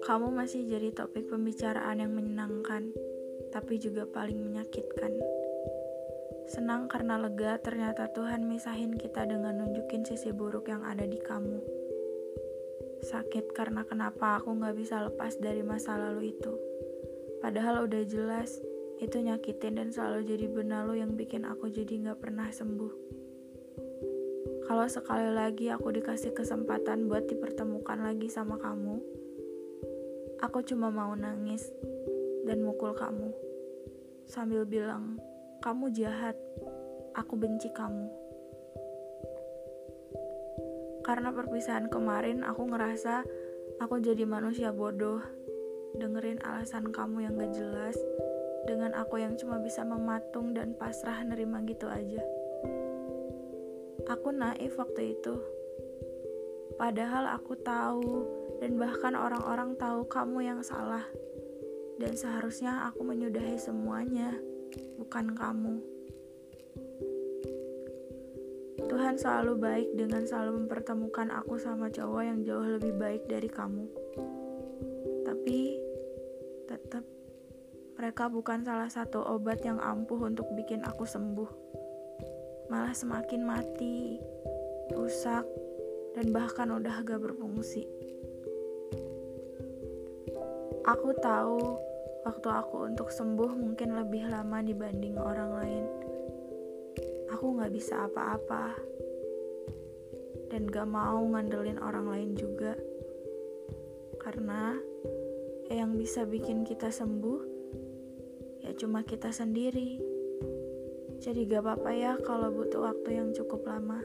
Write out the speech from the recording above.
Kamu masih jadi topik pembicaraan yang menyenangkan, tapi juga paling menyakitkan. Senang karena lega ternyata Tuhan misahin kita dengan nunjukin sisi buruk yang ada di kamu. Sakit karena kenapa aku gak bisa lepas dari masa lalu itu. Padahal udah jelas, itu nyakitin dan selalu jadi benalu yang bikin aku jadi gak pernah sembuh. Kalau sekali lagi aku dikasih kesempatan buat dipertemukan lagi sama kamu, Aku cuma mau nangis dan mukul kamu sambil bilang, "Kamu jahat. Aku benci kamu." Karena perpisahan kemarin, aku ngerasa aku jadi manusia bodoh. Dengerin alasan kamu yang gak jelas dengan aku yang cuma bisa mematung dan pasrah nerima gitu aja. Aku naif waktu itu. Padahal aku tahu dan bahkan orang-orang tahu kamu yang salah. Dan seharusnya aku menyudahi semuanya, bukan kamu. Tuhan selalu baik dengan selalu mempertemukan aku sama cowok yang jauh lebih baik dari kamu. Tapi tetap mereka bukan salah satu obat yang ampuh untuk bikin aku sembuh. Malah semakin mati, rusak, dan bahkan udah gak berfungsi. Aku tahu waktu aku untuk sembuh mungkin lebih lama dibanding orang lain. Aku gak bisa apa-apa dan gak mau ngandelin orang lain juga. Karena yang bisa bikin kita sembuh ya cuma kita sendiri. Jadi gak apa-apa ya kalau butuh waktu yang cukup lama.